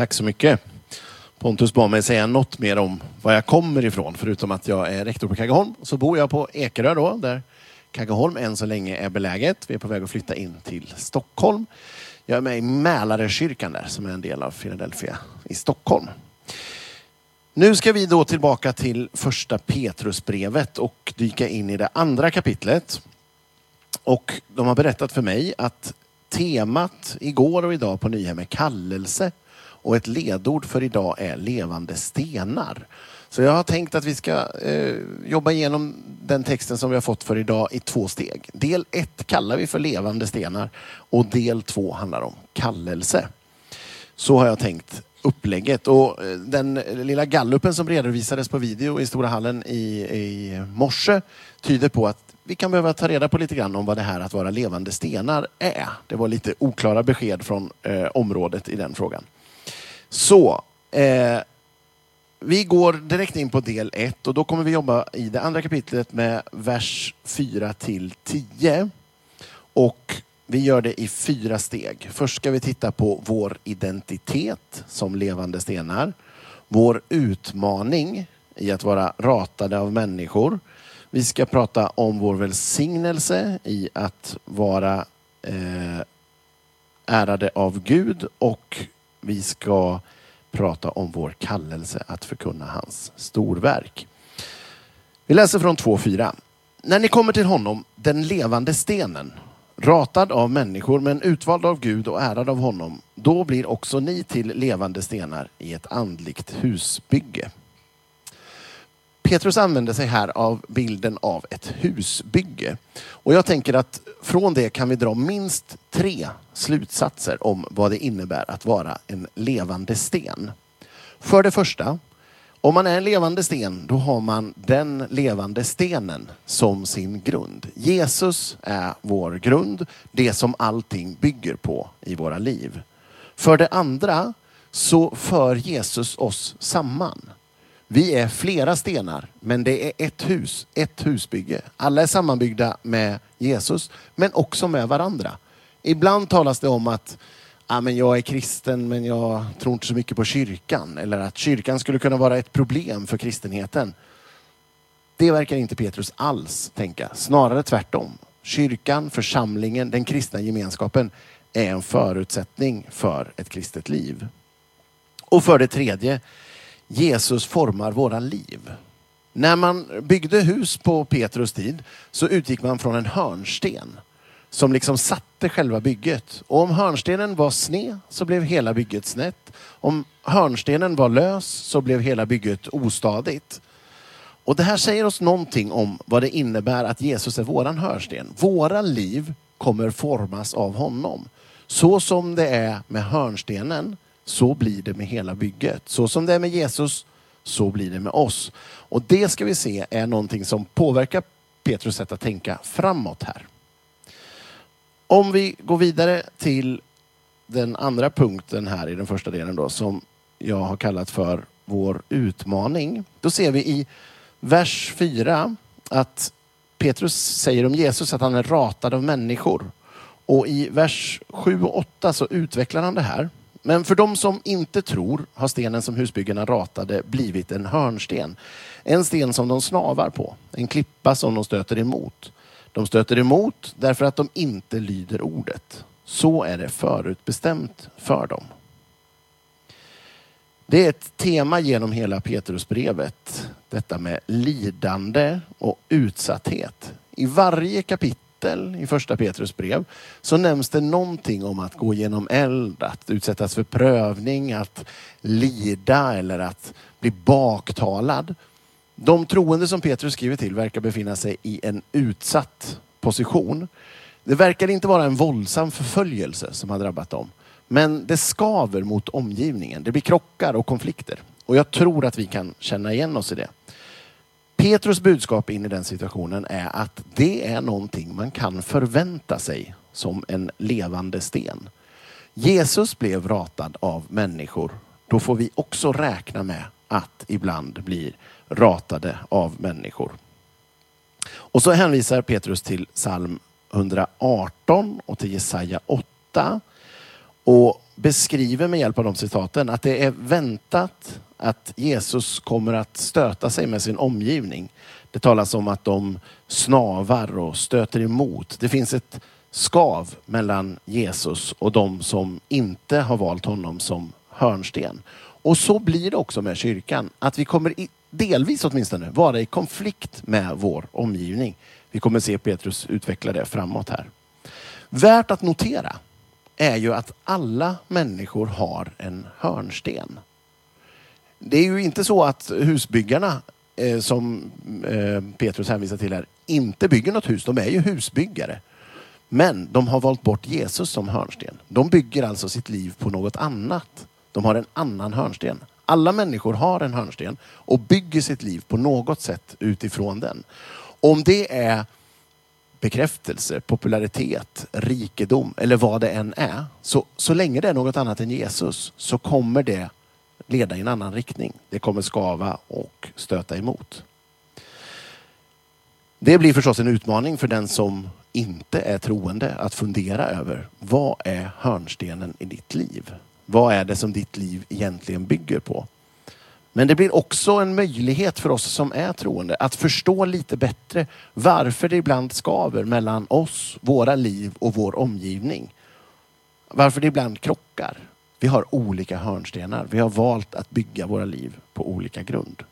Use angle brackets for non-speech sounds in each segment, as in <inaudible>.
Tack så mycket. Pontus bad mig säga något mer om var jag kommer ifrån, förutom att jag är rektor på Kaggeholm. Så bor jag på Ekerö då, där Kaggeholm än så länge är beläget. Vi är på väg att flytta in till Stockholm. Jag är med i Mälarekyrkan där, som är en del av Philadelphia i Stockholm. Nu ska vi då tillbaka till första Petrusbrevet och dyka in i det andra kapitlet. Och de har berättat för mig att temat igår och idag på Nyhem är kallelse och ett ledord för idag är levande stenar. Så jag har tänkt att vi ska eh, jobba igenom den texten som vi har fått för idag i två steg. Del ett kallar vi för levande stenar och del två handlar om kallelse. Så har jag tänkt upplägget. Och eh, den lilla gallupen som redovisades på video i Stora hallen i, i morse tyder på att vi kan behöva ta reda på lite grann om vad det här att vara levande stenar är. Det var lite oklara besked från eh, området i den frågan. Så, eh, vi går direkt in på del 1 och då kommer vi jobba i det andra kapitlet med vers 4 till 10. Och vi gör det i fyra steg. Först ska vi titta på vår identitet som levande stenar. Vår utmaning i att vara ratade av människor. Vi ska prata om vår välsignelse i att vara eh, ärade av Gud och vi ska prata om vår kallelse att förkunna hans storverk. Vi läser från 2.4. När ni kommer till honom, den levande stenen, ratad av människor men utvald av Gud och ärad av honom, då blir också ni till levande stenar i ett andligt husbygge. Petrus använder sig här av bilden av ett husbygge. Och jag tänker att från det kan vi dra minst tre slutsatser om vad det innebär att vara en levande sten. För det första, om man är en levande sten, då har man den levande stenen som sin grund. Jesus är vår grund, det som allting bygger på i våra liv. För det andra så för Jesus oss samman. Vi är flera stenar, men det är ett hus, ett husbygge. Alla är sammanbyggda med Jesus, men också med varandra. Ibland talas det om att ah, men jag är kristen, men jag tror inte så mycket på kyrkan. Eller att kyrkan skulle kunna vara ett problem för kristenheten. Det verkar inte Petrus alls tänka. Snarare tvärtom. Kyrkan, församlingen, den kristna gemenskapen är en förutsättning för ett kristet liv. Och för det tredje, Jesus formar våra liv. När man byggde hus på Petrus tid så utgick man från en hörnsten som liksom satte själva bygget. Och om hörnstenen var sned så blev hela bygget snett. Om hörnstenen var lös så blev hela bygget ostadigt. Och det här säger oss någonting om vad det innebär att Jesus är våran hörnsten. Våra liv kommer formas av honom. Så som det är med hörnstenen så blir det med hela bygget. Så som det är med Jesus, så blir det med oss. Och det ska vi se är någonting som påverkar Petrus sätt att tänka framåt här. Om vi går vidare till den andra punkten här i den första delen då, som jag har kallat för vår utmaning. Då ser vi i vers 4 att Petrus säger om Jesus att han är ratad av människor. Och i vers 7 och 8 så utvecklar han det här. Men för de som inte tror har stenen som husbyggarna ratade blivit en hörnsten. En sten som de snavar på, en klippa som de stöter emot. De stöter emot därför att de inte lyder ordet. Så är det förutbestämt för dem. Det är ett tema genom hela Petrusbrevet, detta med lidande och utsatthet. I varje kapitel i första Petrus brev så nämns det någonting om att gå genom eld, att utsättas för prövning, att lida eller att bli baktalad. De troende som Petrus skriver till verkar befinna sig i en utsatt position. Det verkar inte vara en våldsam förföljelse som har drabbat dem. Men det skaver mot omgivningen. Det blir krockar och konflikter. Och jag tror att vi kan känna igen oss i det. Petrus budskap in i den situationen är att det är någonting man kan förvänta sig som en levande sten. Jesus blev ratad av människor. Då får vi också räkna med att ibland bli ratade av människor. Och så hänvisar Petrus till psalm 118 och till Jesaja 8 och beskriver med hjälp av de citaten att det är väntat att Jesus kommer att stöta sig med sin omgivning. Det talas om att de snavar och stöter emot. Det finns ett skav mellan Jesus och de som inte har valt honom som hörnsten. Och så blir det också med kyrkan. Att vi kommer, delvis åtminstone, vara i konflikt med vår omgivning. Vi kommer se Petrus utveckla det framåt här. Värt att notera är ju att alla människor har en hörnsten. Det är ju inte så att husbyggarna eh, som eh, Petrus hänvisar till här inte bygger något hus. De är ju husbyggare. Men de har valt bort Jesus som hörnsten. De bygger alltså sitt liv på något annat. De har en annan hörnsten. Alla människor har en hörnsten och bygger sitt liv på något sätt utifrån den. Om det är bekräftelse, popularitet, rikedom eller vad det än är. Så, så länge det är något annat än Jesus så kommer det leda i en annan riktning. Det kommer skava och stöta emot. Det blir förstås en utmaning för den som inte är troende att fundera över vad är hörnstenen i ditt liv? Vad är det som ditt liv egentligen bygger på? Men det blir också en möjlighet för oss som är troende att förstå lite bättre varför det ibland skaver mellan oss, våra liv och vår omgivning. Varför det ibland krockar. Vi har olika hörnstenar. Vi har valt att bygga våra liv på olika grund.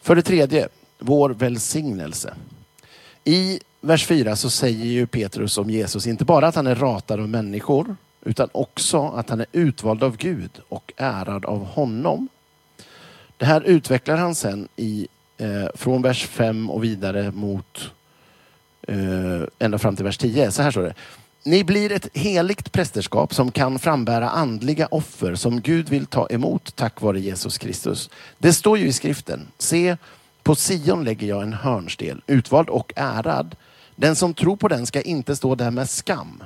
För det tredje, vår välsignelse. I vers 4 så säger ju Petrus om Jesus inte bara att han är ratad av människor utan också att han är utvald av Gud och ärad av honom. Det här utvecklar han sen i, eh, från vers 5 och vidare mot eh, ända fram till vers 10. Så här står det. Ni blir ett heligt prästerskap som kan frambära andliga offer som Gud vill ta emot tack vare Jesus Kristus. Det står ju i skriften. Se, på Sion lägger jag en hörnstel, utvald och ärad. Den som tror på den ska inte stå där med skam.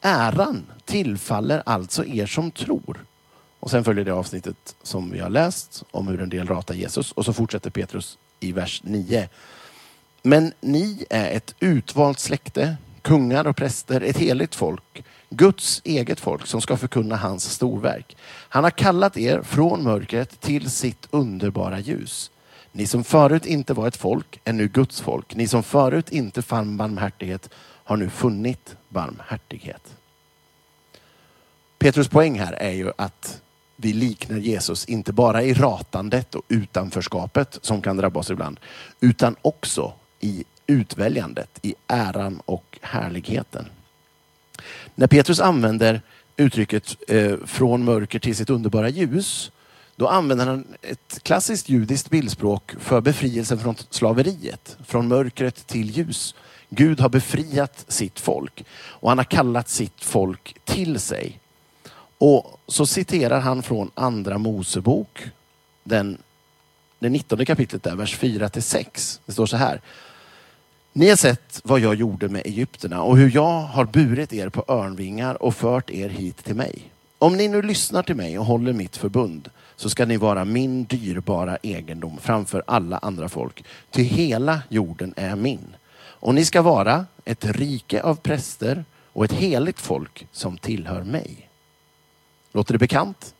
Äran tillfaller alltså er som tror. Och sen följer det avsnittet som vi har läst om hur en del ratar Jesus och så fortsätter Petrus i vers 9. Men ni är ett utvalt släkte, kungar och präster, ett heligt folk, Guds eget folk som ska förkunna hans storverk. Han har kallat er från mörkret till sitt underbara ljus. Ni som förut inte var ett folk är nu Guds folk. Ni som förut inte fann barmhärtighet har nu funnit barmhärtighet. Petrus poäng här är ju att vi liknar Jesus inte bara i ratandet och utanförskapet som kan drabba oss ibland, utan också i utväljandet, i äran och härligheten. När Petrus använder uttrycket eh, från mörker till sitt underbara ljus, då använder han ett klassiskt judiskt bildspråk för befrielsen från slaveriet, från mörkret till ljus. Gud har befriat sitt folk och han har kallat sitt folk till sig. Och så citerar han från andra Mosebok, den, det 19 kapitlet där, vers 4 till 6. Det står så här. Ni har sett vad jag gjorde med egyptierna och hur jag har burit er på örnvingar och fört er hit till mig. Om ni nu lyssnar till mig och håller mitt förbund så ska ni vara min dyrbara egendom framför alla andra folk. Ty hela jorden är min. Och ni ska vara ett rike av präster och ett heligt folk som tillhör mig. Låter det bekant?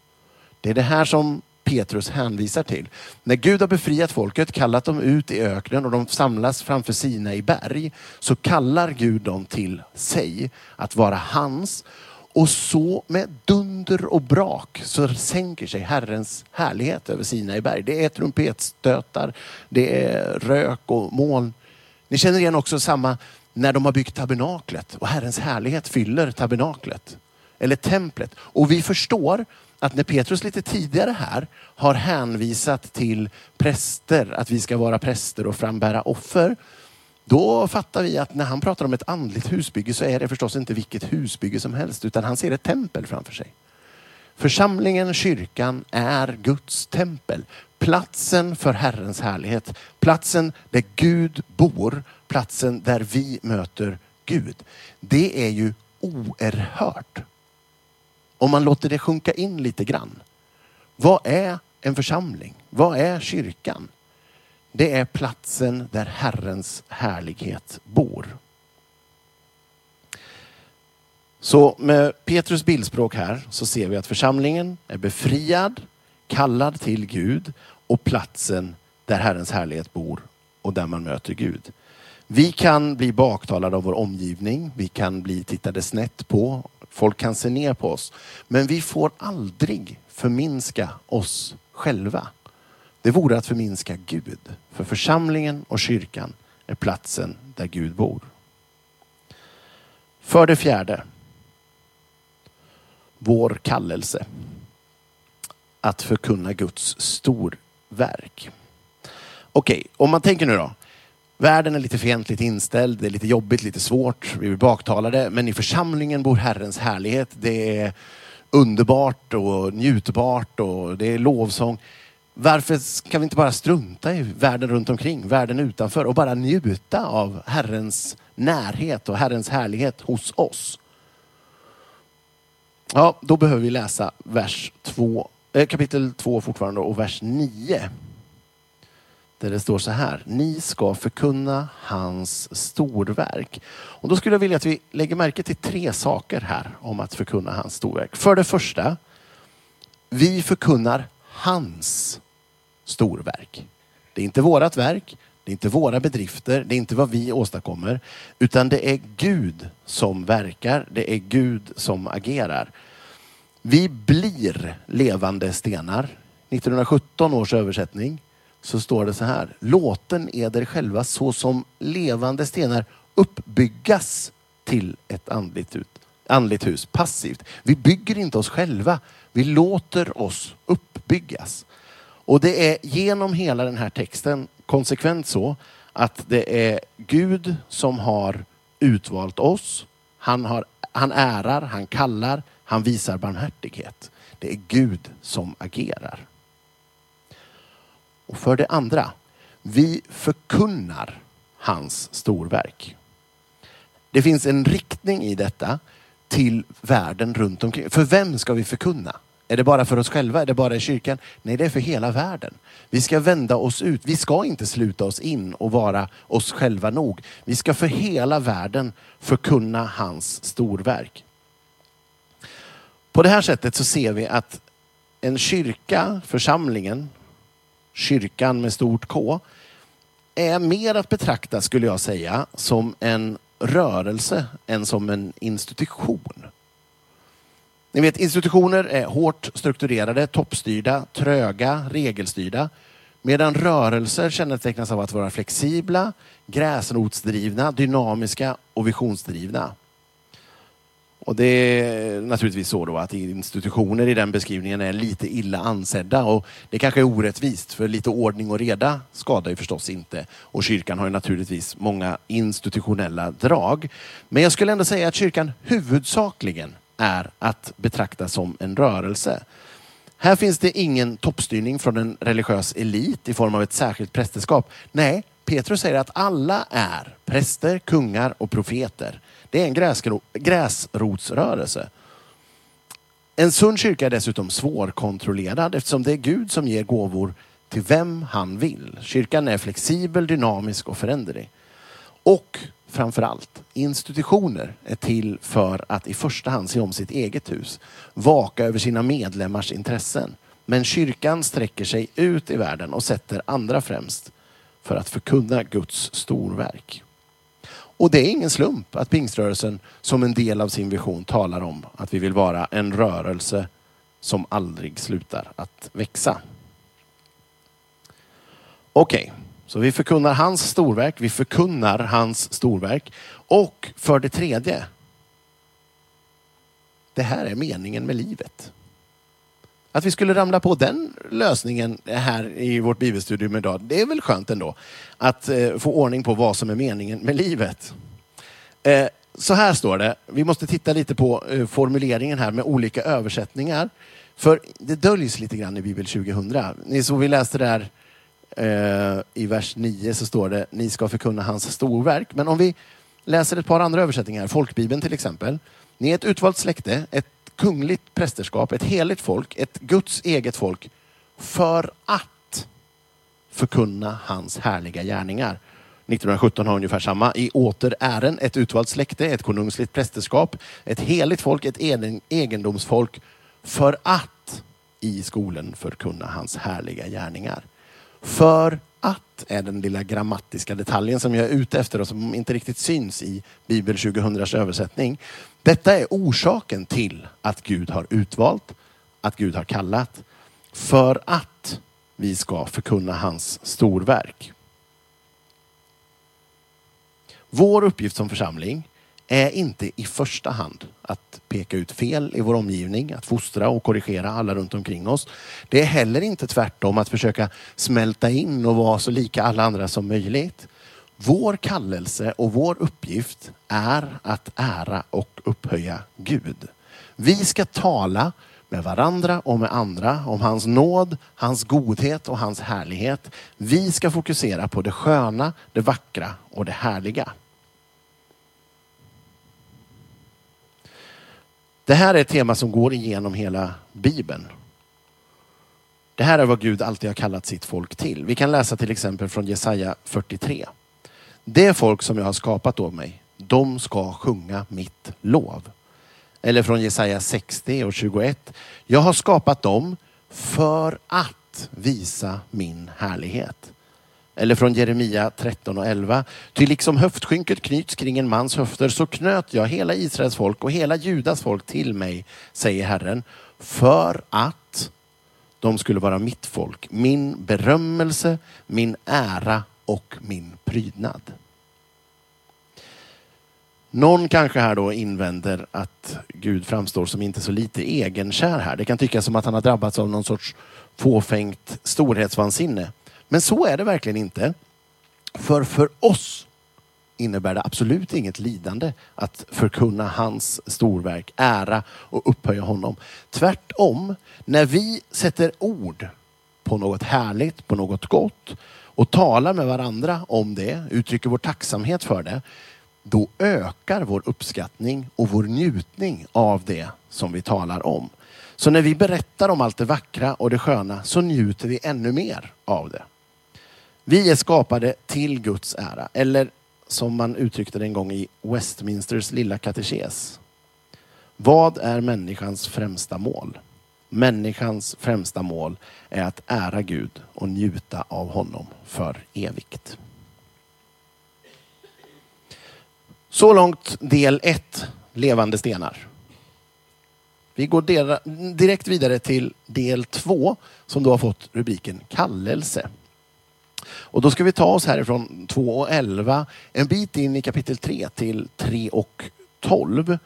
Det är det här som Petrus hänvisar till. När Gud har befriat folket, kallat dem ut i öknen och de samlas framför Sina i berg, så kallar Gud dem till sig att vara hans. Och så med dunder och brak så sänker sig Herrens härlighet över Sina i berg. Det är trumpetstötar, det är rök och moln ni känner igen också samma när de har byggt tabernaklet och Herrens härlighet fyller tabernaklet. Eller templet. Och vi förstår att när Petrus lite tidigare här har hänvisat till präster, att vi ska vara präster och frambära offer. Då fattar vi att när han pratar om ett andligt husbygge så är det förstås inte vilket husbygge som helst utan han ser ett tempel framför sig. Församlingen, kyrkan, är Guds tempel. Platsen för Herrens härlighet. Platsen där Gud bor. Platsen där vi möter Gud. Det är ju oerhört. Om man låter det sjunka in lite grann. Vad är en församling? Vad är kyrkan? Det är platsen där Herrens härlighet bor. Så med Petrus bildspråk här så ser vi att församlingen är befriad, kallad till Gud och platsen där Herrens härlighet bor och där man möter Gud. Vi kan bli baktalade av vår omgivning, vi kan bli tittade snett på, folk kan se ner på oss. Men vi får aldrig förminska oss själva. Det vore att förminska Gud. För församlingen och kyrkan är platsen där Gud bor. För det fjärde. Vår kallelse. Att förkunna Guds storverk. Okej, om man tänker nu då. Världen är lite fientligt inställd, det är lite jobbigt, lite svårt, vi blir baktalade. Men i församlingen bor Herrens härlighet. Det är underbart och njutbart och det är lovsång. Varför kan vi inte bara strunta i världen runt omkring, världen utanför och bara njuta av Herrens närhet och Herrens härlighet hos oss? Ja, då behöver vi läsa vers 2, Eh, kapitel 2 fortfarande och vers 9. Där det står så här, ni ska förkunna hans storverk. Och då skulle jag vilja att vi lägger märke till tre saker här om att förkunna hans storverk. För det första, vi förkunnar hans storverk. Det är inte vårat verk, det är inte våra bedrifter, det är inte vad vi åstadkommer. Utan det är Gud som verkar, det är Gud som agerar. Vi blir levande stenar. 1917 års översättning så står det så här. Låten eder själva så som levande stenar uppbyggas till ett andligt, ut, andligt hus passivt. Vi bygger inte oss själva. Vi låter oss uppbyggas. Och det är genom hela den här texten konsekvent så att det är Gud som har utvalt oss. Han, har, han ärar, han kallar, han visar barmhärtighet. Det är Gud som agerar. Och för det andra, vi förkunnar hans storverk. Det finns en riktning i detta till världen runt omkring. För vem ska vi förkunna? Är det bara för oss själva? Är det bara i kyrkan? Nej, det är för hela världen. Vi ska vända oss ut. Vi ska inte sluta oss in och vara oss själva nog. Vi ska för hela världen förkunna hans storverk. På det här sättet så ser vi att en kyrka, församlingen, kyrkan med stort K, är mer att betrakta, skulle jag säga, som en rörelse än som en institution. Ni vet, institutioner är hårt strukturerade, toppstyrda, tröga, regelstyrda. Medan rörelser kännetecknas av att vara flexibla, gräsrotsdrivna, dynamiska och visionsdrivna. Och det är naturligtvis så då att institutioner i den beskrivningen är lite illa ansedda och det kanske är orättvist för lite ordning och reda skadar ju förstås inte. Och kyrkan har ju naturligtvis många institutionella drag. Men jag skulle ändå säga att kyrkan huvudsakligen är att betrakta som en rörelse. Här finns det ingen toppstyrning från en religiös elit i form av ett särskilt prästerskap. Nej, Petrus säger att alla är präster, kungar och profeter. Det är en gräsrotsrörelse. En sund kyrka är dessutom svårkontrollerad eftersom det är Gud som ger gåvor till vem han vill. Kyrkan är flexibel, dynamisk och föränderlig. Och framför allt, institutioner är till för att i första hand se om sitt eget hus. Vaka över sina medlemmars intressen. Men kyrkan sträcker sig ut i världen och sätter andra främst för att förkunna Guds storverk. Och det är ingen slump att pingströrelsen som en del av sin vision talar om att vi vill vara en rörelse som aldrig slutar att växa. Okej, okay, så vi förkunnar hans storverk, vi förkunnar hans storverk. Och för det tredje, det här är meningen med livet. Att vi skulle ramla på den lösningen här i vårt bibelstudium idag, det är väl skönt ändå. Att eh, få ordning på vad som är meningen med livet. Eh, så här står det, vi måste titta lite på eh, formuleringen här med olika översättningar. För det döljs lite grann i Bibel 2000. Ni såg vi läste där eh, i vers 9 så står det, ni ska förkunna hans storverk. Men om vi läser ett par andra översättningar, folkbibeln till exempel. Ni är ett utvalt släkte, ett kungligt prästerskap, ett heligt folk, ett Guds eget folk för att förkunna hans härliga gärningar. 1917 har ungefär samma. I åter ären, ett utvalt släkte, ett konungsligt prästerskap, ett heligt folk, ett egendomsfolk, för att i skolan förkunna hans härliga gärningar. För att är den lilla grammatiska detaljen som jag är ute efter och som inte riktigt syns i Bibel 2000 översättning. Detta är orsaken till att Gud har utvalt, att Gud har kallat. För att vi ska förkunna hans storverk. Vår uppgift som församling är inte i första hand att peka ut fel i vår omgivning, att fostra och korrigera alla runt omkring oss. Det är heller inte tvärtom att försöka smälta in och vara så lika alla andra som möjligt. Vår kallelse och vår uppgift är att ära och upphöja Gud. Vi ska tala med varandra och med andra om hans nåd, hans godhet och hans härlighet. Vi ska fokusera på det sköna, det vackra och det härliga. Det här är ett tema som går igenom hela Bibeln. Det här är vad Gud alltid har kallat sitt folk till. Vi kan läsa till exempel från Jesaja 43. Det folk som jag har skapat åt mig, de ska sjunga mitt lov. Eller från Jesaja 60 och 21. Jag har skapat dem för att visa min härlighet. Eller från Jeremia 13 och 11. Ty liksom höftskynket knyts kring en mans höfter så knöt jag hela Israels folk och hela Judas folk till mig, säger Herren, för att de skulle vara mitt folk, min berömmelse, min ära och min prydnad. Någon kanske här då invänder att Gud framstår som inte så lite egenkär här. Det kan tyckas som att han har drabbats av någon sorts fåfängt storhetsvansinne. Men så är det verkligen inte. För för oss innebär det absolut inget lidande att förkunna hans storverk, ära och upphöja honom. Tvärtom, när vi sätter ord på något härligt, på något gott och talar med varandra om det, uttrycker vår tacksamhet för det, då ökar vår uppskattning och vår njutning av det som vi talar om. Så när vi berättar om allt det vackra och det sköna så njuter vi ännu mer av det. Vi är skapade till Guds ära, eller som man uttryckte det en gång i Westminsters lilla katekes. Vad är människans främsta mål? Människans främsta mål är att ära Gud och njuta av honom för evigt. Så långt del 1, levande stenar. Vi går direkt vidare till del 2 som då har fått rubriken kallelse. Och då ska vi ta oss härifrån 2 och 11 en bit in i kapitel 3 till 3 och 12.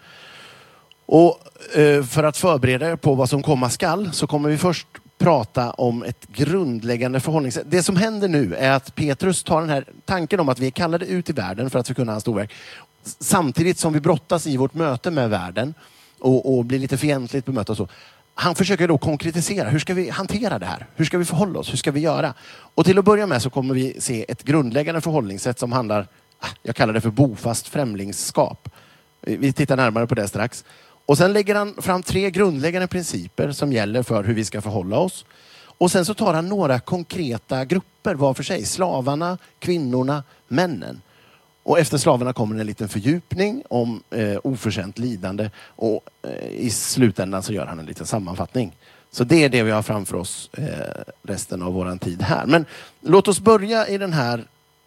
Och eh, för att förbereda er på vad som komma skall så kommer vi först prata om ett grundläggande förhållningssätt. Det som händer nu är att Petrus tar den här tanken om att vi är kallade ut i världen för att förkunna hans storverk. Samtidigt som vi brottas i vårt möte med världen och, och blir lite fientligt bemötta. Och så han försöker då konkretisera. Hur ska vi hantera det här? Hur ska vi förhålla oss? Hur ska vi göra? Och till att börja med så kommer vi se ett grundläggande förhållningssätt som handlar, ah, jag kallar det för bofast främlingskap. Vi tittar närmare på det strax. Och sen lägger han fram tre grundläggande principer som gäller för hur vi ska förhålla oss. Och sen så tar han några konkreta grupper var för sig. Slavarna, kvinnorna, männen. Och efter slavarna kommer en liten fördjupning om eh, oförtjänt lidande och eh, i slutändan så gör han en liten sammanfattning. Så det är det vi har framför oss eh, resten av våran tid här. Men låt oss börja i den här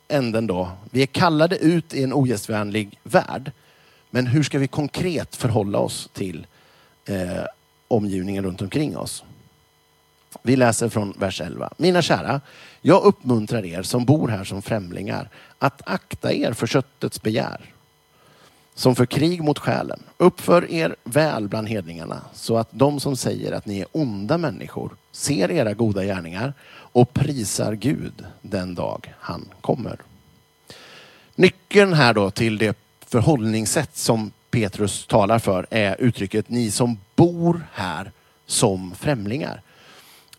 änden då. Vi är kallade ut i en ogästvänlig värld. Men hur ska vi konkret förhålla oss till eh, omgivningen runt omkring oss? Vi läser från vers 11. Mina kära, jag uppmuntrar er som bor här som främlingar att akta er för köttets begär som för krig mot själen. Uppför er väl bland hedningarna så att de som säger att ni är onda människor ser era goda gärningar och prisar Gud den dag han kommer. Nyckeln här då till det förhållningssätt som Petrus talar för är uttrycket ni som bor här som främlingar.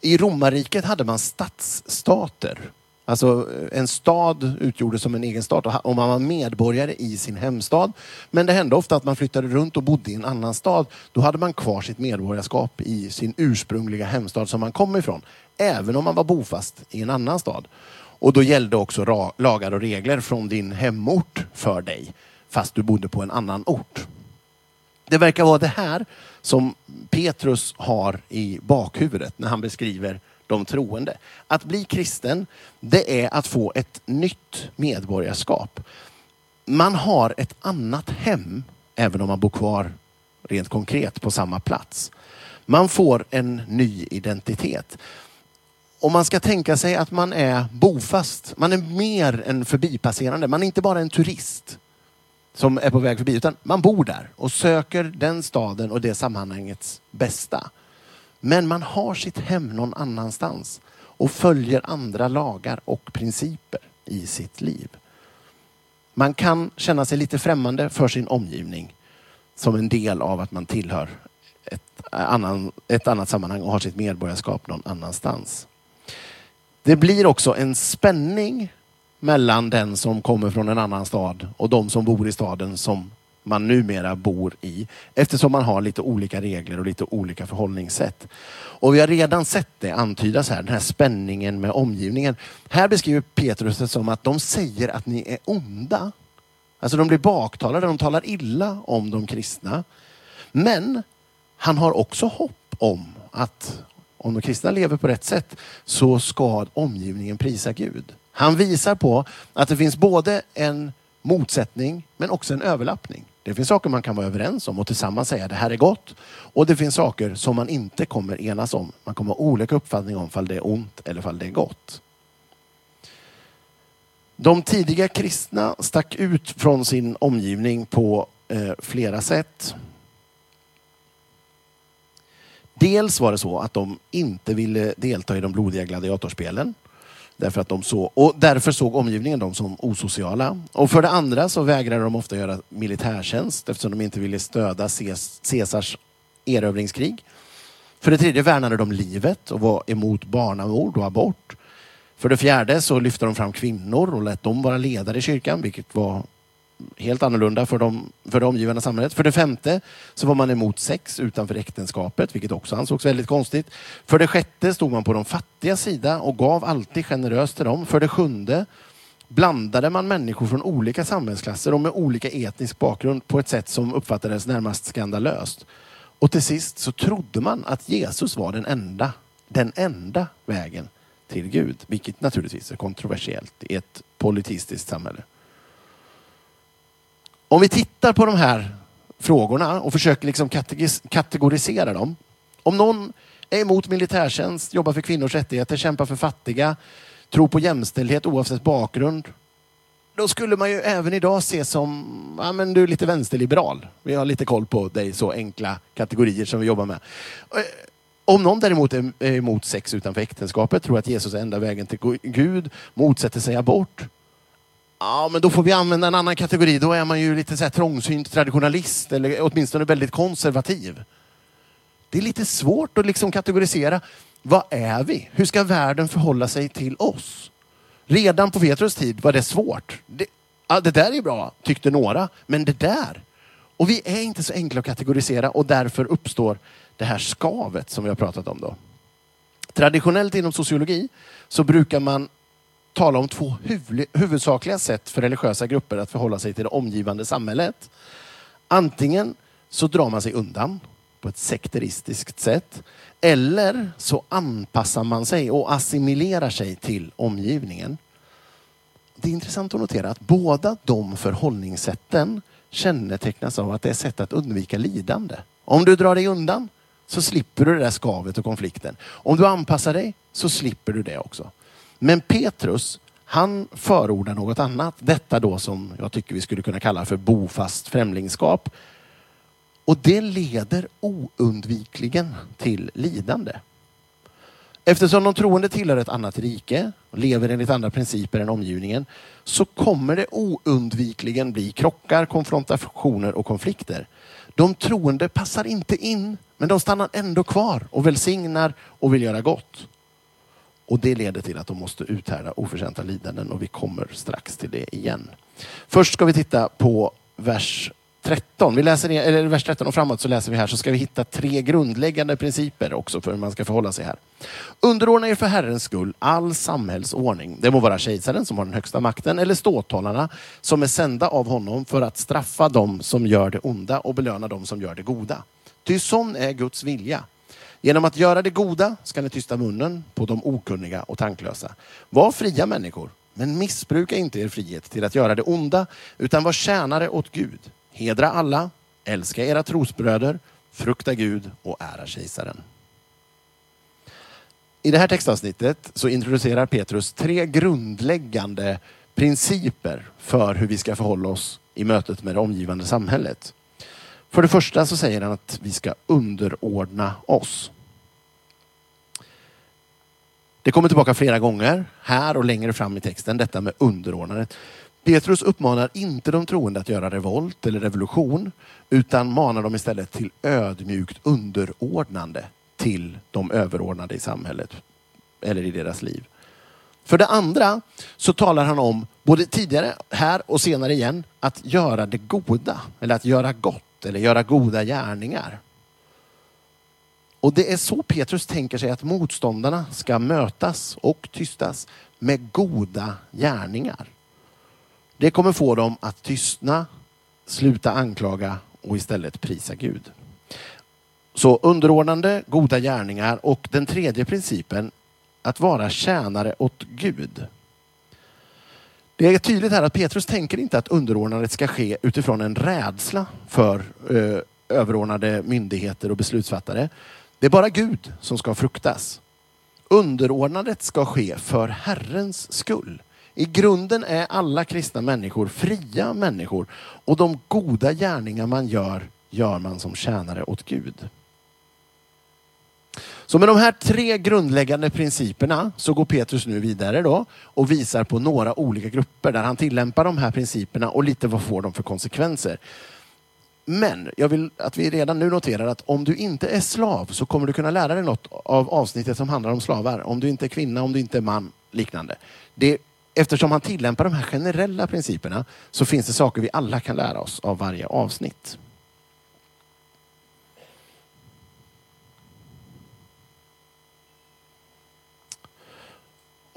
I romarriket hade man stadsstater. Alltså eh, en stad utgjordes som en egen stat och man var medborgare i sin hemstad. Men det hände ofta att man flyttade runt och bodde i en annan stad. Då hade man kvar sitt medborgarskap i sin ursprungliga hemstad som man kom ifrån. Även om man var bofast i en annan stad. Och då gällde också lagar och regler från din hemort för dig, fast du bodde på en annan ort. Det verkar vara det här som Petrus har i bakhuvudet när han beskriver de troende. Att bli kristen, det är att få ett nytt medborgarskap. Man har ett annat hem, även om man bor kvar rent konkret på samma plats. Man får en ny identitet. Om man ska tänka sig att man är bofast, man är mer än förbipasserande, man är inte bara en turist som är på väg förbi, utan man bor där och söker den staden och det sammanhangets bästa. Men man har sitt hem någon annanstans och följer andra lagar och principer i sitt liv. Man kan känna sig lite främmande för sin omgivning som en del av att man tillhör ett, eh, annan, ett annat sammanhang och har sitt medborgarskap någon annanstans. Det blir också en spänning mellan den som kommer från en annan stad och de som bor i staden som man numera bor i. Eftersom man har lite olika regler och lite olika förhållningssätt. Och vi har redan sett det antydas här, den här spänningen med omgivningen. Här beskriver Petrus det som att de säger att ni är onda. Alltså de blir baktalade, de talar illa om de kristna. Men han har också hopp om att om de kristna lever på rätt sätt så ska omgivningen prisa Gud. Han visar på att det finns både en motsättning men också en överlappning. Det finns saker man kan vara överens om och tillsammans säga det här är gott. Och det finns saker som man inte kommer enas om. Man kommer ha olika uppfattning om fall det är ont eller fall det är gott. De tidiga kristna stack ut från sin omgivning på eh, flera sätt. Dels var det så att de inte ville delta i de blodiga gladiatorspelen. Därför att de så, och därför såg omgivningen dem som osociala. Och för det andra så vägrade de ofta göra militärtjänst eftersom de inte ville stödja Caesars erövringskrig. För det tredje värnade de livet och var emot barnamord och abort. För det fjärde så lyfte de fram kvinnor och lät dem vara ledare i kyrkan, vilket var helt annorlunda för, dem, för det omgivande samhället. För det femte så var man emot sex utanför äktenskapet, vilket också ansågs väldigt konstigt. För det sjätte stod man på de fattiga sida och gav alltid generöst till dem. För det sjunde blandade man människor från olika samhällsklasser och med olika etnisk bakgrund på ett sätt som uppfattades närmast skandalöst. Och till sist så trodde man att Jesus var den enda, den enda vägen till Gud, vilket naturligtvis är kontroversiellt i ett politistiskt samhälle. Om vi tittar på de här frågorna och försöker liksom kategorisera dem. Om någon är emot militärtjänst, jobbar för kvinnors rättigheter, kämpar för fattiga, tror på jämställdhet oavsett bakgrund. Då skulle man ju även idag se som, ja men du är lite vänsterliberal. Vi har lite koll på dig, så enkla kategorier som vi jobbar med. Eh, om någon däremot är emot sex utanför äktenskapet, tror att Jesus är enda vägen till Gud, motsätter sig abort, Ja, men då får vi använda en annan kategori. Då är man ju lite så här trångsynt traditionalist eller åtminstone väldigt konservativ. Det är lite svårt att liksom kategorisera. Vad är vi? Hur ska världen förhålla sig till oss? Redan på Petrus tid var det svårt. Det, ja, det där är bra, tyckte några. Men det där? Och vi är inte så enkla att kategorisera och därför uppstår det här skavet som vi har pratat om. då. Traditionellt inom sociologi så brukar man tala om två huvudsakliga sätt för religiösa grupper att förhålla sig till det omgivande samhället. Antingen så drar man sig undan på ett sekteristiskt sätt. Eller så anpassar man sig och assimilerar sig till omgivningen. Det är intressant att notera att båda de förhållningssätten kännetecknas av att det är sätt att undvika lidande. Om du drar dig undan så slipper du det där skavet och konflikten. Om du anpassar dig så slipper du det också. Men Petrus, han förordar något annat. Detta då som jag tycker vi skulle kunna kalla för bofast främlingskap. Och det leder oundvikligen till lidande. Eftersom de troende tillhör ett annat rike och lever enligt andra principer än omgivningen så kommer det oundvikligen bli krockar, konfrontationer och konflikter. De troende passar inte in, men de stannar ändå kvar och välsignar och vill göra gott. Och det leder till att de måste uthärda oförtjänta lidanden och vi kommer strax till det igen. Först ska vi titta på vers 13, vi läser, eller vers 13 och framåt så läser vi här, så ska vi hitta tre grundläggande principer också för hur man ska förhålla sig här. Underordna er för Herrens skull all samhällsordning. Det må vara kejsaren som har den högsta makten eller ståthållarna som är sända av honom för att straffa dem som gör det onda och belöna dem som gör det goda. Ty sån är Guds vilja. Genom att göra det goda ska ni tysta munnen på de okunniga och tanklösa. Var fria människor, men missbruka inte er frihet till att göra det onda, utan var tjänare åt Gud. Hedra alla, älska era trosbröder, frukta Gud och ära kejsaren. I det här textavsnittet så introducerar Petrus tre grundläggande principer för hur vi ska förhålla oss i mötet med det omgivande samhället. För det första så säger han att vi ska underordna oss. Det kommer tillbaka flera gånger, här och längre fram i texten, detta med underordnandet. Petrus uppmanar inte de troende att göra revolt eller revolution, utan manar dem istället till ödmjukt underordnande till de överordnade i samhället eller i deras liv. För det andra så talar han om, både tidigare, här och senare igen, att göra det goda, eller att göra gott, eller göra goda gärningar. Och det är så Petrus tänker sig att motståndarna ska mötas och tystas med goda gärningar. Det kommer få dem att tystna, sluta anklaga och istället prisa Gud. Så underordnande, goda gärningar och den tredje principen, att vara tjänare åt Gud. Det är tydligt här att Petrus tänker inte att underordnandet ska ske utifrån en rädsla för eh, överordnade myndigheter och beslutsfattare. Det är bara Gud som ska fruktas. Underordnandet ska ske för Herrens skull. I grunden är alla kristna människor fria människor och de goda gärningar man gör, gör man som tjänare åt Gud. Så med de här tre grundläggande principerna så går Petrus nu vidare då och visar på några olika grupper där han tillämpar de här principerna och lite vad får de för konsekvenser. Men jag vill att vi redan nu noterar att om du inte är slav så kommer du kunna lära dig något av avsnittet som handlar om slavar. Om du inte är kvinna, om du inte är man, liknande. Det, eftersom han tillämpar de här generella principerna så finns det saker vi alla kan lära oss av varje avsnitt.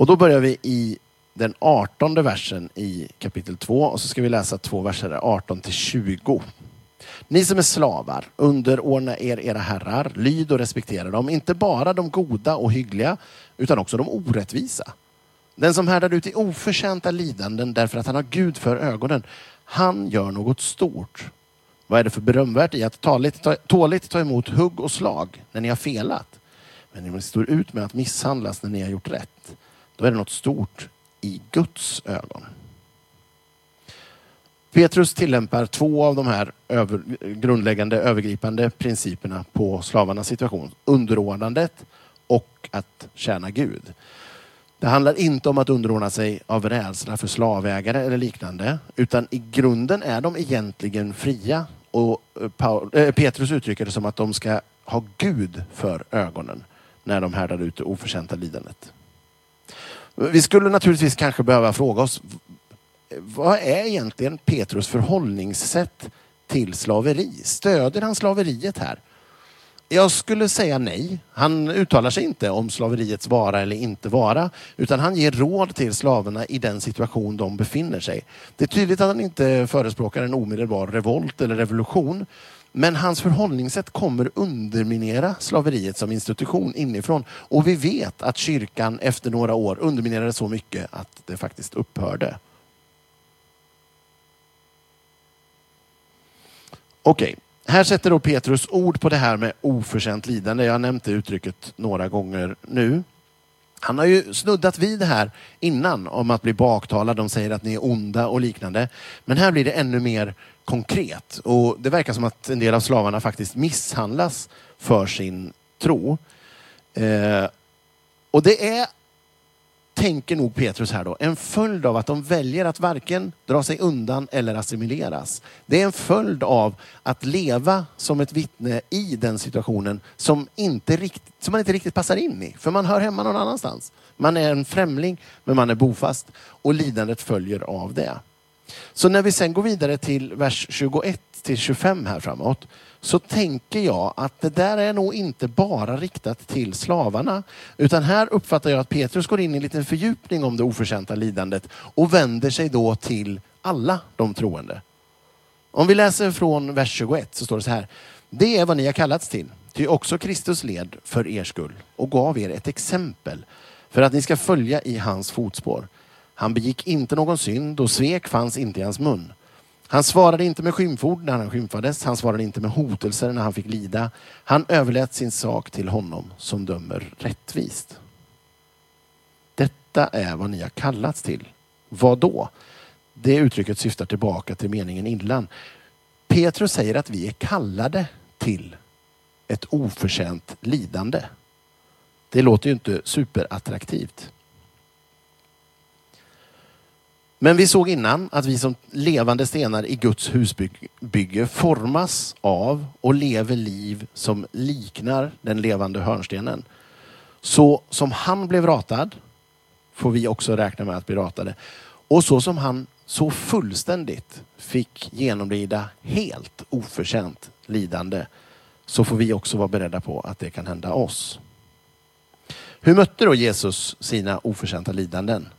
Och då börjar vi i den artonde versen i kapitel 2 och så ska vi läsa två verser 18 till 20. Ni som är slavar, underordna er era herrar, lyd och respektera dem, inte bara de goda och hyggliga, utan också de orättvisa. Den som härdar ut i oförtjänta lidanden därför att han har Gud för ögonen, han gör något stort. Vad är det för berömvärt i att tåligt ta, tåligt ta emot hugg och slag när ni har felat? Men ni står ut med att misshandlas när ni har gjort rätt. Då är det något stort i Guds ögon. Petrus tillämpar två av de här över, grundläggande övergripande principerna på slavarnas situation. Underordnandet och att tjäna Gud. Det handlar inte om att underordna sig av rädsla för slavägare eller liknande, utan i grunden är de egentligen fria. Och eh, eh Petrus uttrycker det som att de ska ha Gud för ögonen när de härdar ut det oförtjänta lidandet. Vi skulle naturligtvis kanske behöva fråga oss, vad är egentligen Petrus förhållningssätt till slaveri? Stöder han slaveriet här? Jag skulle säga nej. Han uttalar sig inte om slaveriets vara eller inte vara, utan han ger råd till slavarna i den situation de befinner sig. Det är tydligt att han inte förespråkar en omedelbar revolt eller revolution, men hans förhållningssätt kommer underminera slaveriet som institution inifrån. Och vi vet att kyrkan efter några år underminerade så mycket att det faktiskt upphörde. Okej, okay. här sätter då Petrus ord på det här med oförtjänt lidande. Jag har nämnt det uttrycket några gånger nu. Han har ju snuddat vid det här innan om att bli baktalad. De säger att ni är onda och liknande. Men här blir det ännu mer konkret. Och Det verkar som att en del av slavarna faktiskt misshandlas för sin tro. Eh, och det är tänker nog Petrus här då, en följd av att de väljer att varken dra sig undan eller assimileras. Det är en följd av att leva som ett vittne i den situationen som, inte riktigt, som man inte riktigt passar in i. För man hör hemma någon annanstans. Man är en främling, men man är bofast och lidandet följer av det. Så när vi sen går vidare till vers 21 till 25 här framåt så tänker jag att det där är nog inte bara riktat till slavarna. Utan här uppfattar jag att Petrus går in i en liten fördjupning om det oförtjänta lidandet och vänder sig då till alla de troende. Om vi läser från vers 21 så står det så här. Det är vad ni har kallats till. Ty också Kristus led för er skull och gav er ett exempel för att ni ska följa i hans fotspår. Han begick inte någon synd och svek fanns inte i hans mun. Han svarade inte med skymford när han skymfades. Han svarade inte med hotelser när han fick lida. Han överlät sin sak till honom som dömer rättvist. Detta är vad ni har kallats till. Vad då? Det uttrycket syftar tillbaka till meningen innan. Petrus säger att vi är kallade till ett oförtjänt lidande. Det låter ju inte superattraktivt. Men vi såg innan att vi som levande stenar i Guds husbygge formas av och lever liv som liknar den levande hörnstenen. Så som han blev ratad får vi också räkna med att bli ratade. Och så som han så fullständigt fick genomlida helt oförtjänt lidande så får vi också vara beredda på att det kan hända oss. Hur mötte då Jesus sina oförtjänta lidanden?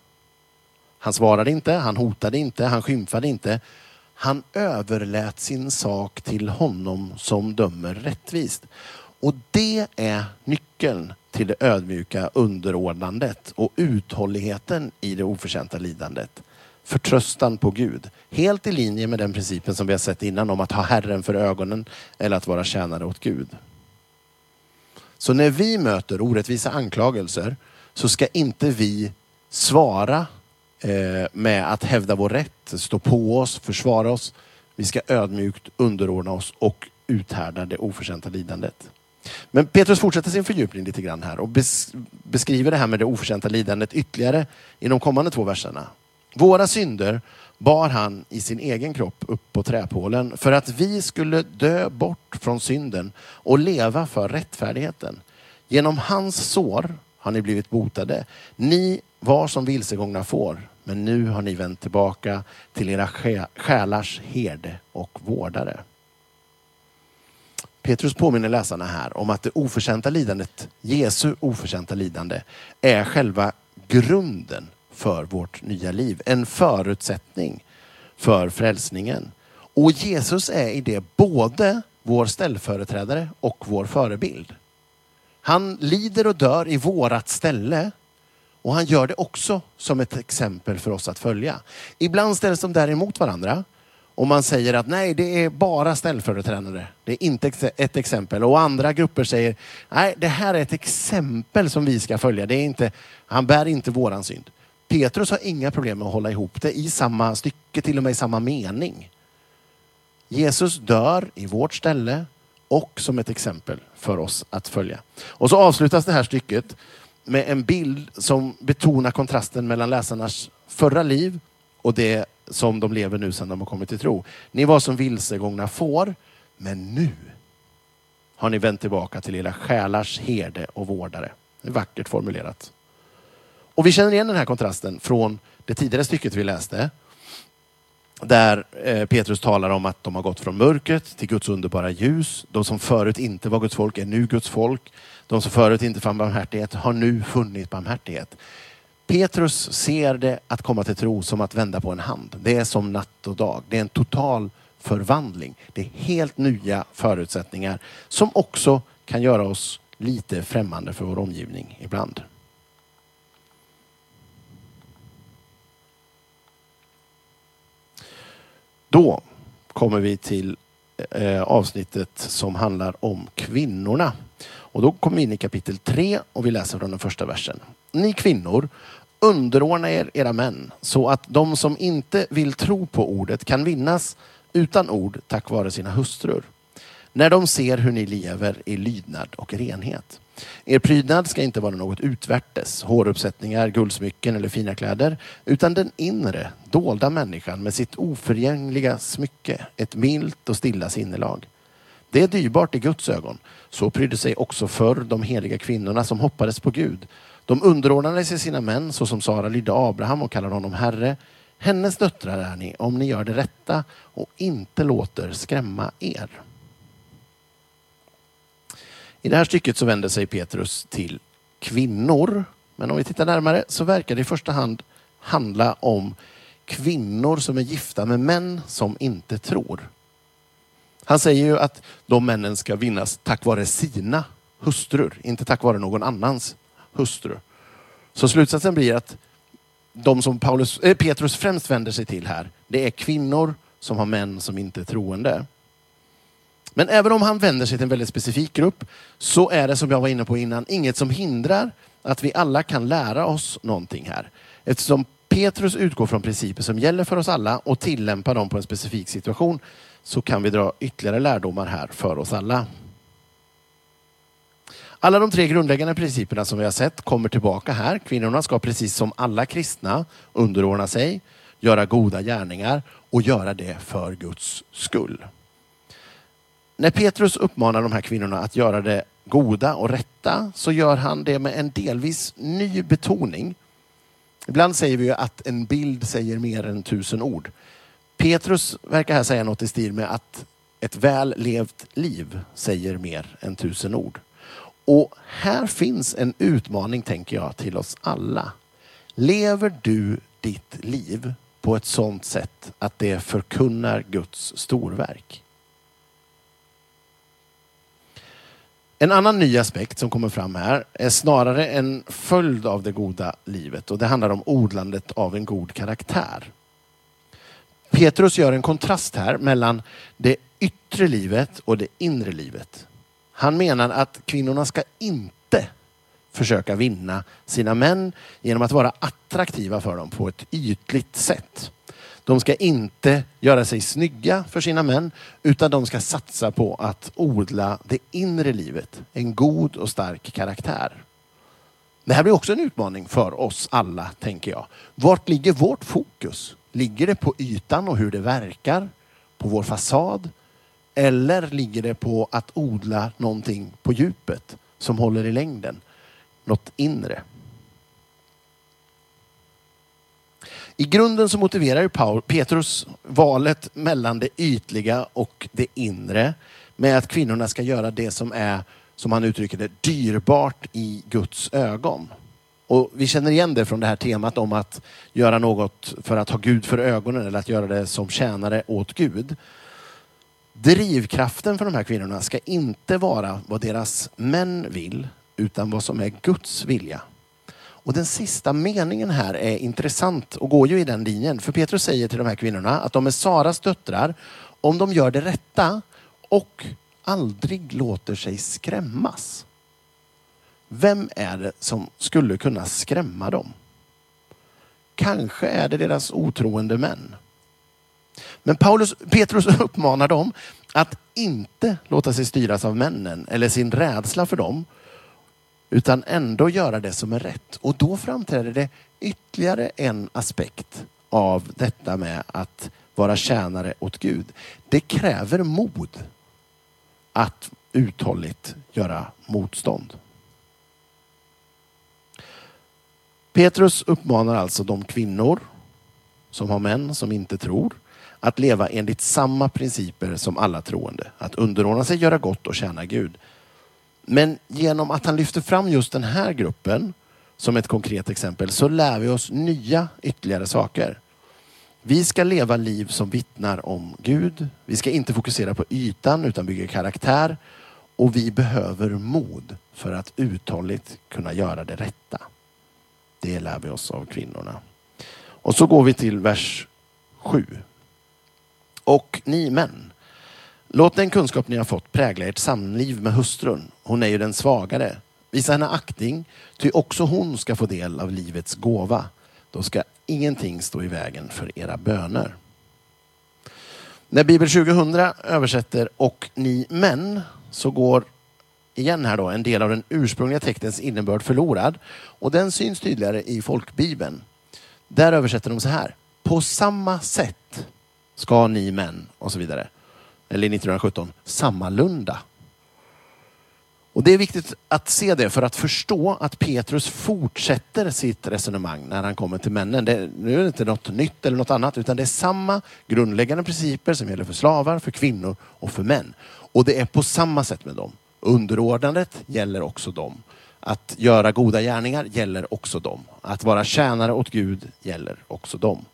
Han svarade inte, han hotade inte, han skymfade inte. Han överlät sin sak till honom som dömer rättvist. Och det är nyckeln till det ödmjuka underordnandet och uthålligheten i det oförtjänta lidandet. Förtröstan på Gud. Helt i linje med den principen som vi har sett innan om att ha Herren för ögonen eller att vara tjänare åt Gud. Så när vi möter orättvisa anklagelser så ska inte vi svara Eh, med att hävda vår rätt, stå på oss, försvara oss. Vi ska ödmjukt underordna oss och uthärda det oförtjänta lidandet. Men Petrus fortsätter sin fördjupning lite grann här och beskriver det här med det oförtjänta lidandet ytterligare i de kommande två verserna. Våra synder bar han i sin egen kropp upp på träpålen för att vi skulle dö bort från synden och leva för rättfärdigheten. Genom hans sår har ni blivit botade. Ni var som vilsegångna får, men nu har ni vänt tillbaka till era själars herde och vårdare. Petrus påminner läsarna här om att det oförtjänta lidandet, Jesu oförtjänta lidande, är själva grunden för vårt nya liv. En förutsättning för frälsningen. Och Jesus är i det både vår ställföreträdare och vår förebild. Han lider och dör i vårat ställe och han gör det också som ett exempel för oss att följa. Ibland ställs de där emot varandra och man säger att nej, det är bara ställföreträdare. Det är inte ett exempel. Och andra grupper säger nej, det här är ett exempel som vi ska följa. Det är inte, han bär inte våran synd. Petrus har inga problem med att hålla ihop det i samma stycke, till och med i samma mening. Jesus dör i vårt ställe och som ett exempel för oss att följa. Och så avslutas det här stycket med en bild som betonar kontrasten mellan läsarnas förra liv och det som de lever nu sedan de har kommit till tro. Ni var som vilsegångna får, men nu har ni vänt tillbaka till era själars herde och vårdare. Det är vackert formulerat. Och vi känner igen den här kontrasten från det tidigare stycket vi läste. Där eh, Petrus talar om att de har gått från mörkret till Guds underbara ljus. De som förut inte var Guds folk är nu Guds folk. De som förut inte fann barmhärtighet har nu funnit barmhärtighet. Petrus ser det att komma till tro som att vända på en hand. Det är som natt och dag. Det är en total förvandling. Det är helt nya förutsättningar som också kan göra oss lite främmande för vår omgivning ibland. Då kommer vi till eh, avsnittet som handlar om kvinnorna. Och då kommer vi in i kapitel 3 och vi läser från den första versen. Ni kvinnor, underordna er era män så att de som inte vill tro på ordet kan vinnas utan ord tack vare sina hustrur. När de ser hur ni lever i lydnad och renhet. Er prydnad ska inte vara något utvärtes, håruppsättningar, guldsmycken eller fina kläder, utan den inre, dolda människan med sitt oförgängliga smycke, ett milt och stilla sinnelag. Det är dyrbart i Guds ögon. Så prydde sig också förr de heliga kvinnorna som hoppades på Gud. De underordnade sig sina män så som Sara lydde Abraham och kallade honom herre. Hennes döttrar är ni om ni gör det rätta och inte låter skrämma er. I det här stycket så vänder sig Petrus till kvinnor. Men om vi tittar närmare så verkar det i första hand handla om kvinnor som är gifta med män som inte tror. Han säger ju att de männen ska vinnas tack vare sina hustrur, inte tack vare någon annans hustru. Så slutsatsen blir att de som Paulus, äh, Petrus främst vänder sig till här, det är kvinnor som har män som inte är troende. Men även om han vänder sig till en väldigt specifik grupp så är det som jag var inne på innan inget som hindrar att vi alla kan lära oss någonting här. Eftersom Petrus utgår från principer som gäller för oss alla och tillämpar dem på en specifik situation så kan vi dra ytterligare lärdomar här för oss alla. Alla de tre grundläggande principerna som vi har sett kommer tillbaka här. Kvinnorna ska precis som alla kristna underordna sig, göra goda gärningar och göra det för Guds skull. När Petrus uppmanar de här kvinnorna att göra det goda och rätta så gör han det med en delvis ny betoning. Ibland säger vi ju att en bild säger mer än tusen ord. Petrus verkar här säga något i stil med att ett väl levt liv säger mer än tusen ord. Och här finns en utmaning, tänker jag, till oss alla. Lever du ditt liv på ett sådant sätt att det förkunnar Guds storverk? En annan ny aspekt som kommer fram här är snarare en följd av det goda livet och det handlar om odlandet av en god karaktär. Petrus gör en kontrast här mellan det yttre livet och det inre livet. Han menar att kvinnorna ska inte försöka vinna sina män genom att vara attraktiva för dem på ett ytligt sätt. De ska inte göra sig snygga för sina män utan de ska satsa på att odla det inre livet, en god och stark karaktär. Det här blir också en utmaning för oss alla, tänker jag. Vart ligger vårt fokus? Ligger det på ytan och hur det verkar? På vår fasad? Eller ligger det på att odla någonting på djupet som håller i längden? Något inre. I grunden så motiverar ju Paul, Petrus valet mellan det ytliga och det inre med att kvinnorna ska göra det som är, som han uttrycker det, dyrbart i Guds ögon. Och vi känner igen det från det här temat om att göra något för att ha Gud för ögonen eller att göra det som tjänare åt Gud. Drivkraften för de här kvinnorna ska inte vara vad deras män vill utan vad som är Guds vilja. Och den sista meningen här är intressant och går ju i den linjen. För Petrus säger till de här kvinnorna att de är Saras döttrar om de gör det rätta och aldrig låter sig skrämmas. Vem är det som skulle kunna skrämma dem? Kanske är det deras otroende män. Men Paulus, Petrus <laughs> uppmanar dem att inte låta sig styras av männen eller sin rädsla för dem utan ändå göra det som är rätt. Och då framträder det ytterligare en aspekt av detta med att vara tjänare åt Gud. Det kräver mod att uthålligt göra motstånd. Petrus uppmanar alltså de kvinnor som har män som inte tror att leva enligt samma principer som alla troende. Att underordna sig, göra gott och tjäna Gud. Men genom att han lyfter fram just den här gruppen som ett konkret exempel så lär vi oss nya ytterligare saker. Vi ska leva liv som vittnar om Gud. Vi ska inte fokusera på ytan utan bygga karaktär. Och vi behöver mod för att uthålligt kunna göra det rätta. Det lär vi oss av kvinnorna. Och så går vi till vers 7. Och ni män, låt den kunskap ni har fått prägla ert samliv med hustrun. Hon är ju den svagare. Visa henne aktning, ty också hon ska få del av livets gåva. Då ska ingenting stå i vägen för era böner. När Bibel 2000 översätter och ni män så går igen här då en del av den ursprungliga textens innebörd förlorad och den syns tydligare i folkbibeln. Där översätter de så här. På samma sätt ska ni män och så vidare. Eller 1917, sammalunda. Och Det är viktigt att se det för att förstå att Petrus fortsätter sitt resonemang när han kommer till männen. Det, nu är det inte något nytt eller något annat utan det är samma grundläggande principer som gäller för slavar, för kvinnor och för män. Och det är på samma sätt med dem. Underordnandet gäller också dem. Att göra goda gärningar gäller också dem. Att vara tjänare åt Gud gäller också dem.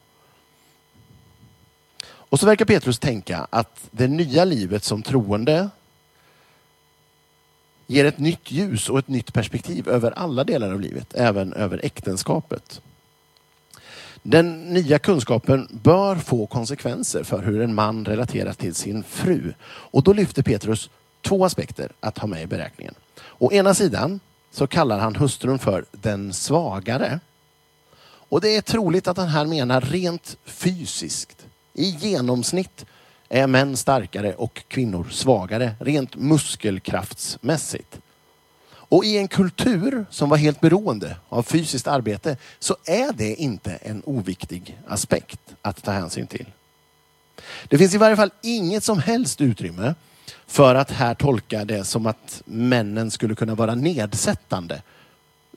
Och så verkar Petrus tänka att det nya livet som troende ger ett nytt ljus och ett nytt perspektiv över alla delar av livet, även över äktenskapet. Den nya kunskapen bör få konsekvenser för hur en man relaterar till sin fru. Och då lyfter Petrus två aspekter att ha med i beräkningen. Å ena sidan så kallar han hustrun för den svagare. Och det är troligt att han här menar rent fysiskt. I genomsnitt är män starkare och kvinnor svagare, rent muskelkraftsmässigt. Och i en kultur som var helt beroende av fysiskt arbete så är det inte en oviktig aspekt att ta hänsyn till. Det finns i varje fall inget som helst utrymme för att här tolka det som att männen skulle kunna vara nedsättande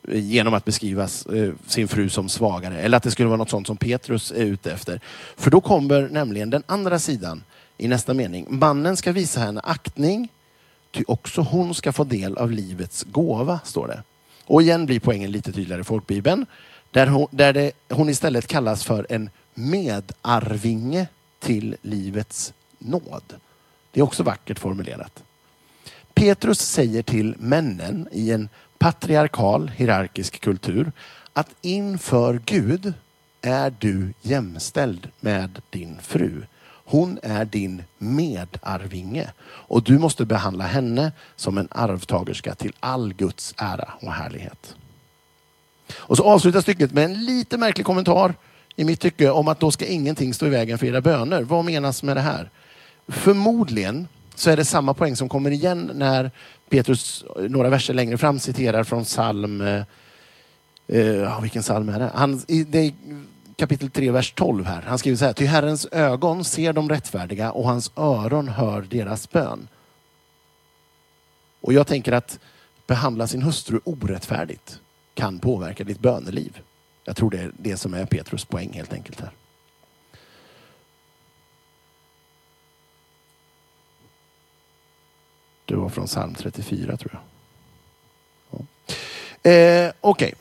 genom att beskriva eh, sin fru som svagare. Eller att det skulle vara något sånt som Petrus är ute efter. För då kommer nämligen den andra sidan i nästa mening. Mannen ska visa henne aktning, ty också hon ska få del av livets gåva, står det. Och igen blir poängen lite tydligare i folkbibeln. Där hon, där det, hon istället kallas för en medarvinge till livets nåd. Det är också vackert formulerat. Petrus säger till männen i en patriarkal hierarkisk kultur att inför Gud är du jämställd med din fru. Hon är din medarvinge och du måste behandla henne som en arvtagerska till all Guds ära och härlighet. Och så avslutas stycket med en lite märklig kommentar i mitt tycke om att då ska ingenting stå i vägen för era böner. Vad menas med det här? Förmodligen så är det samma poäng som kommer igen när Petrus några verser längre fram citerar från psalm eh, eh vilken psalm är det? Han, det kapitel 3, vers 12 här. Han skriver så här. Ty Herrens ögon ser de rättfärdiga och hans öron hör deras bön. Och jag tänker att behandla sin hustru orättfärdigt kan påverka ditt böneliv. Jag tror det är det som är Petrus poäng helt enkelt här. Det var från psalm 34 tror jag. Ja. Eh, Okej, okay.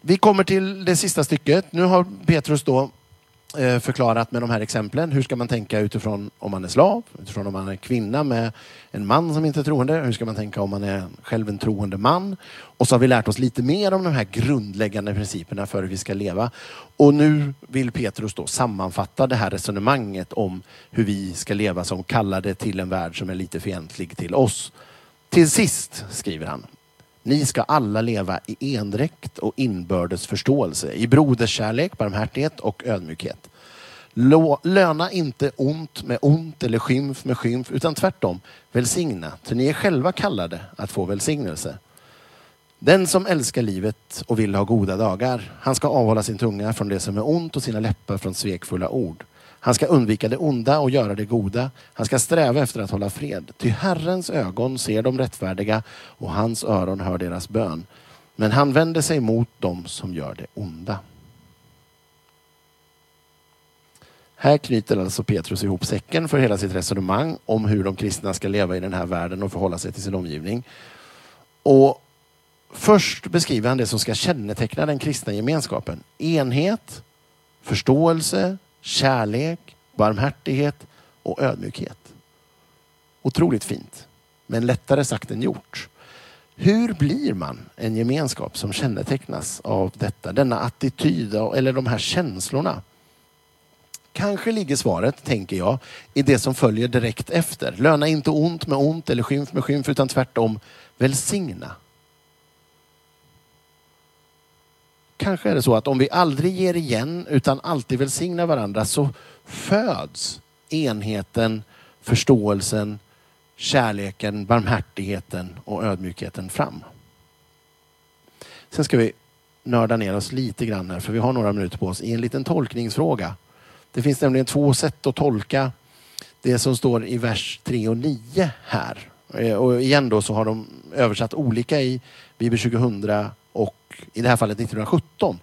Vi kommer till det sista stycket. Nu har Petrus då Eh, förklarat med de här exemplen. Hur ska man tänka utifrån om man är slav, utifrån om man är kvinna med en man som inte är troende. Hur ska man tänka om man är själv en troende man? Och så har vi lärt oss lite mer om de här grundläggande principerna för hur vi ska leva. Och nu vill Petrus då sammanfatta det här resonemanget om hur vi ska leva som kallade till en värld som är lite fientlig till oss. Till sist, skriver han, ni ska alla leva i endräkt och inbördes förståelse, i broderskärlek, barmhärtighet och ödmjukhet. Löna inte ont med ont eller skymf med skymf, utan tvärtom välsigna, för ni är själva kallade att få välsignelse. Den som älskar livet och vill ha goda dagar, han ska avhålla sin tunga från det som är ont och sina läppar från svekfulla ord. Han ska undvika det onda och göra det goda. Han ska sträva efter att hålla fred. Ty Herrens ögon ser de rättfärdiga och hans öron hör deras bön. Men han vänder sig mot dem som gör det onda. Här knyter alltså Petrus ihop säcken för hela sitt resonemang om hur de kristna ska leva i den här världen och förhålla sig till sin omgivning. Och Först beskriver han det som ska känneteckna den kristna gemenskapen. Enhet, förståelse, kärlek, barmhärtighet och ödmjukhet. Otroligt fint, men lättare sagt än gjort. Hur blir man en gemenskap som kännetecknas av detta, denna attityd eller de här känslorna? Kanske ligger svaret, tänker jag, i det som följer direkt efter. Löna inte ont med ont eller skymf med skymf, utan tvärtom välsigna kanske är det så att om vi aldrig ger igen utan alltid välsignar varandra så föds enheten, förståelsen, kärleken, barmhärtigheten och ödmjukheten fram. Sen ska vi nörda ner oss lite grann här, för vi har några minuter på oss, i en liten tolkningsfråga. Det finns nämligen två sätt att tolka det som står i vers 3 och 9 här. Eh, och igen då så har de översatt olika i Bibel 2000 i det här fallet 1917.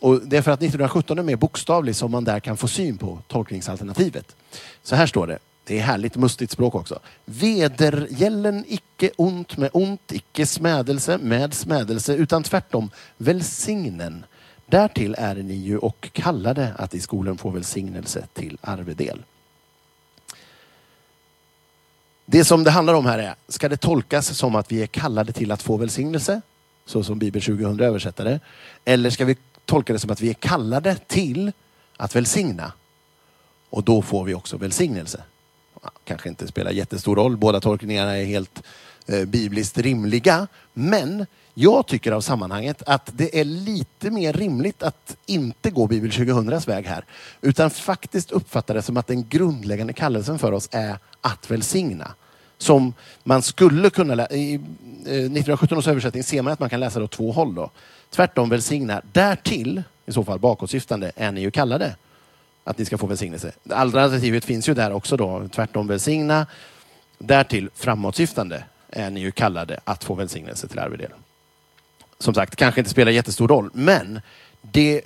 Och det är för att 1917 är mer bokstavlig som man där kan få syn på tolkningsalternativet. Så här står det. Det är härligt mustigt språk också. Vedergällen icke ont med ont, icke smädelse med smädelse, utan tvärtom välsignen. Därtill är ni ju och kallade att i skolan få välsignelse till arvedel. Det som det handlar om här är, ska det tolkas som att vi är kallade till att få välsignelse? Så som Bibel 2000 översätter det. Eller ska vi tolka det som att vi är kallade till att välsigna? Och då får vi också välsignelse. Kanske inte spelar jättestor roll, båda tolkningarna är helt eh, bibliskt rimliga. Men jag tycker av sammanhanget att det är lite mer rimligt att inte gå Bibel 2000s väg här. Utan faktiskt uppfatta det som att den grundläggande kallelsen för oss är att välsigna. Som man skulle kunna läsa, i eh, 1917 års översättning ser man att man kan läsa det åt två håll. Då. Tvärtom välsigna, därtill, i så fall bakåtsyftande, är ni ju kallade att ni ska få välsignelse. Det andra alternativet finns ju där också då, tvärtom välsigna, därtill framåtsyftande är ni ju kallade att få välsignelse till arvedelen. Som sagt, kanske inte spelar jättestor roll, men det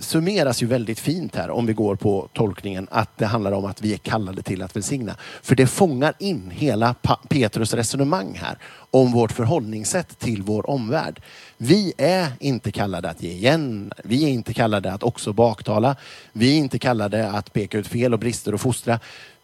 summeras ju väldigt fint här om vi går på tolkningen att det handlar om att vi är kallade till att välsigna. För det fångar in hela Petrus resonemang här om vårt förhållningssätt till vår omvärld. Vi är inte kallade att ge igen. Vi är inte kallade att också baktala. Vi är inte kallade att peka ut fel och brister och fostra.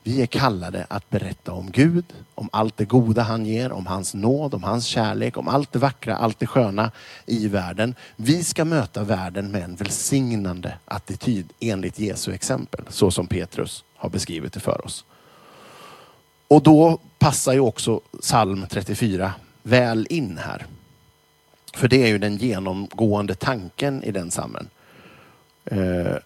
Vi är kallade att berätta om Gud, om allt det goda han ger, om hans nåd, om hans kärlek, om allt det vackra, allt det sköna i världen. Vi ska möta världen med en välsignande attityd enligt Jesu exempel, så som Petrus har beskrivit det för oss. Och då passar ju också psalm 34 väl in här. För det är ju den genomgående tanken i den psalmen. Eh,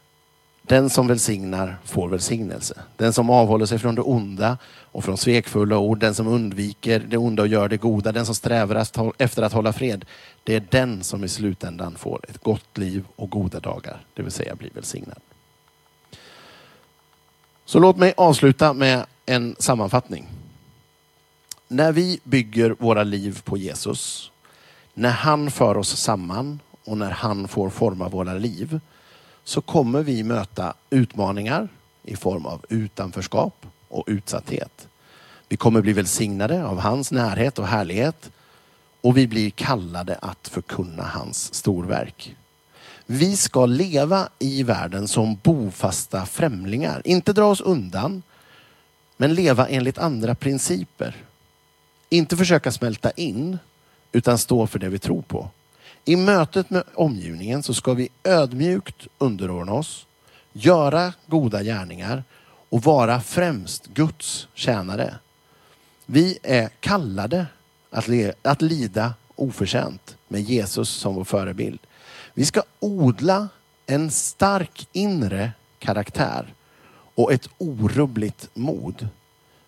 den som välsignar får välsignelse. Den som avhåller sig från det onda och från svekfulla ord, den som undviker det onda och gör det goda, den som strävar efter att hålla fred. Det är den som i slutändan får ett gott liv och goda dagar, det vill säga blir välsignad. Så låt mig avsluta med en sammanfattning. När vi bygger våra liv på Jesus, när han för oss samman och när han får forma våra liv, så kommer vi möta utmaningar i form av utanförskap och utsatthet. Vi kommer bli välsignade av hans närhet och härlighet och vi blir kallade att förkunna hans storverk. Vi ska leva i världen som bofasta främlingar, inte dra oss undan, men leva enligt andra principer. Inte försöka smälta in, utan stå för det vi tror på. I mötet med omgivningen så ska vi ödmjukt underordna oss, göra goda gärningar och vara främst Guds tjänare. Vi är kallade att, le- att lida oförtjänt med Jesus som vår förebild. Vi ska odla en stark inre karaktär och ett orubbligt mod.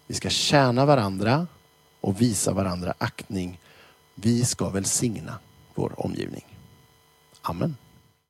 Vi ska tjäna varandra och visa varandra aktning. Vi ska välsigna vår omgivning. Amen.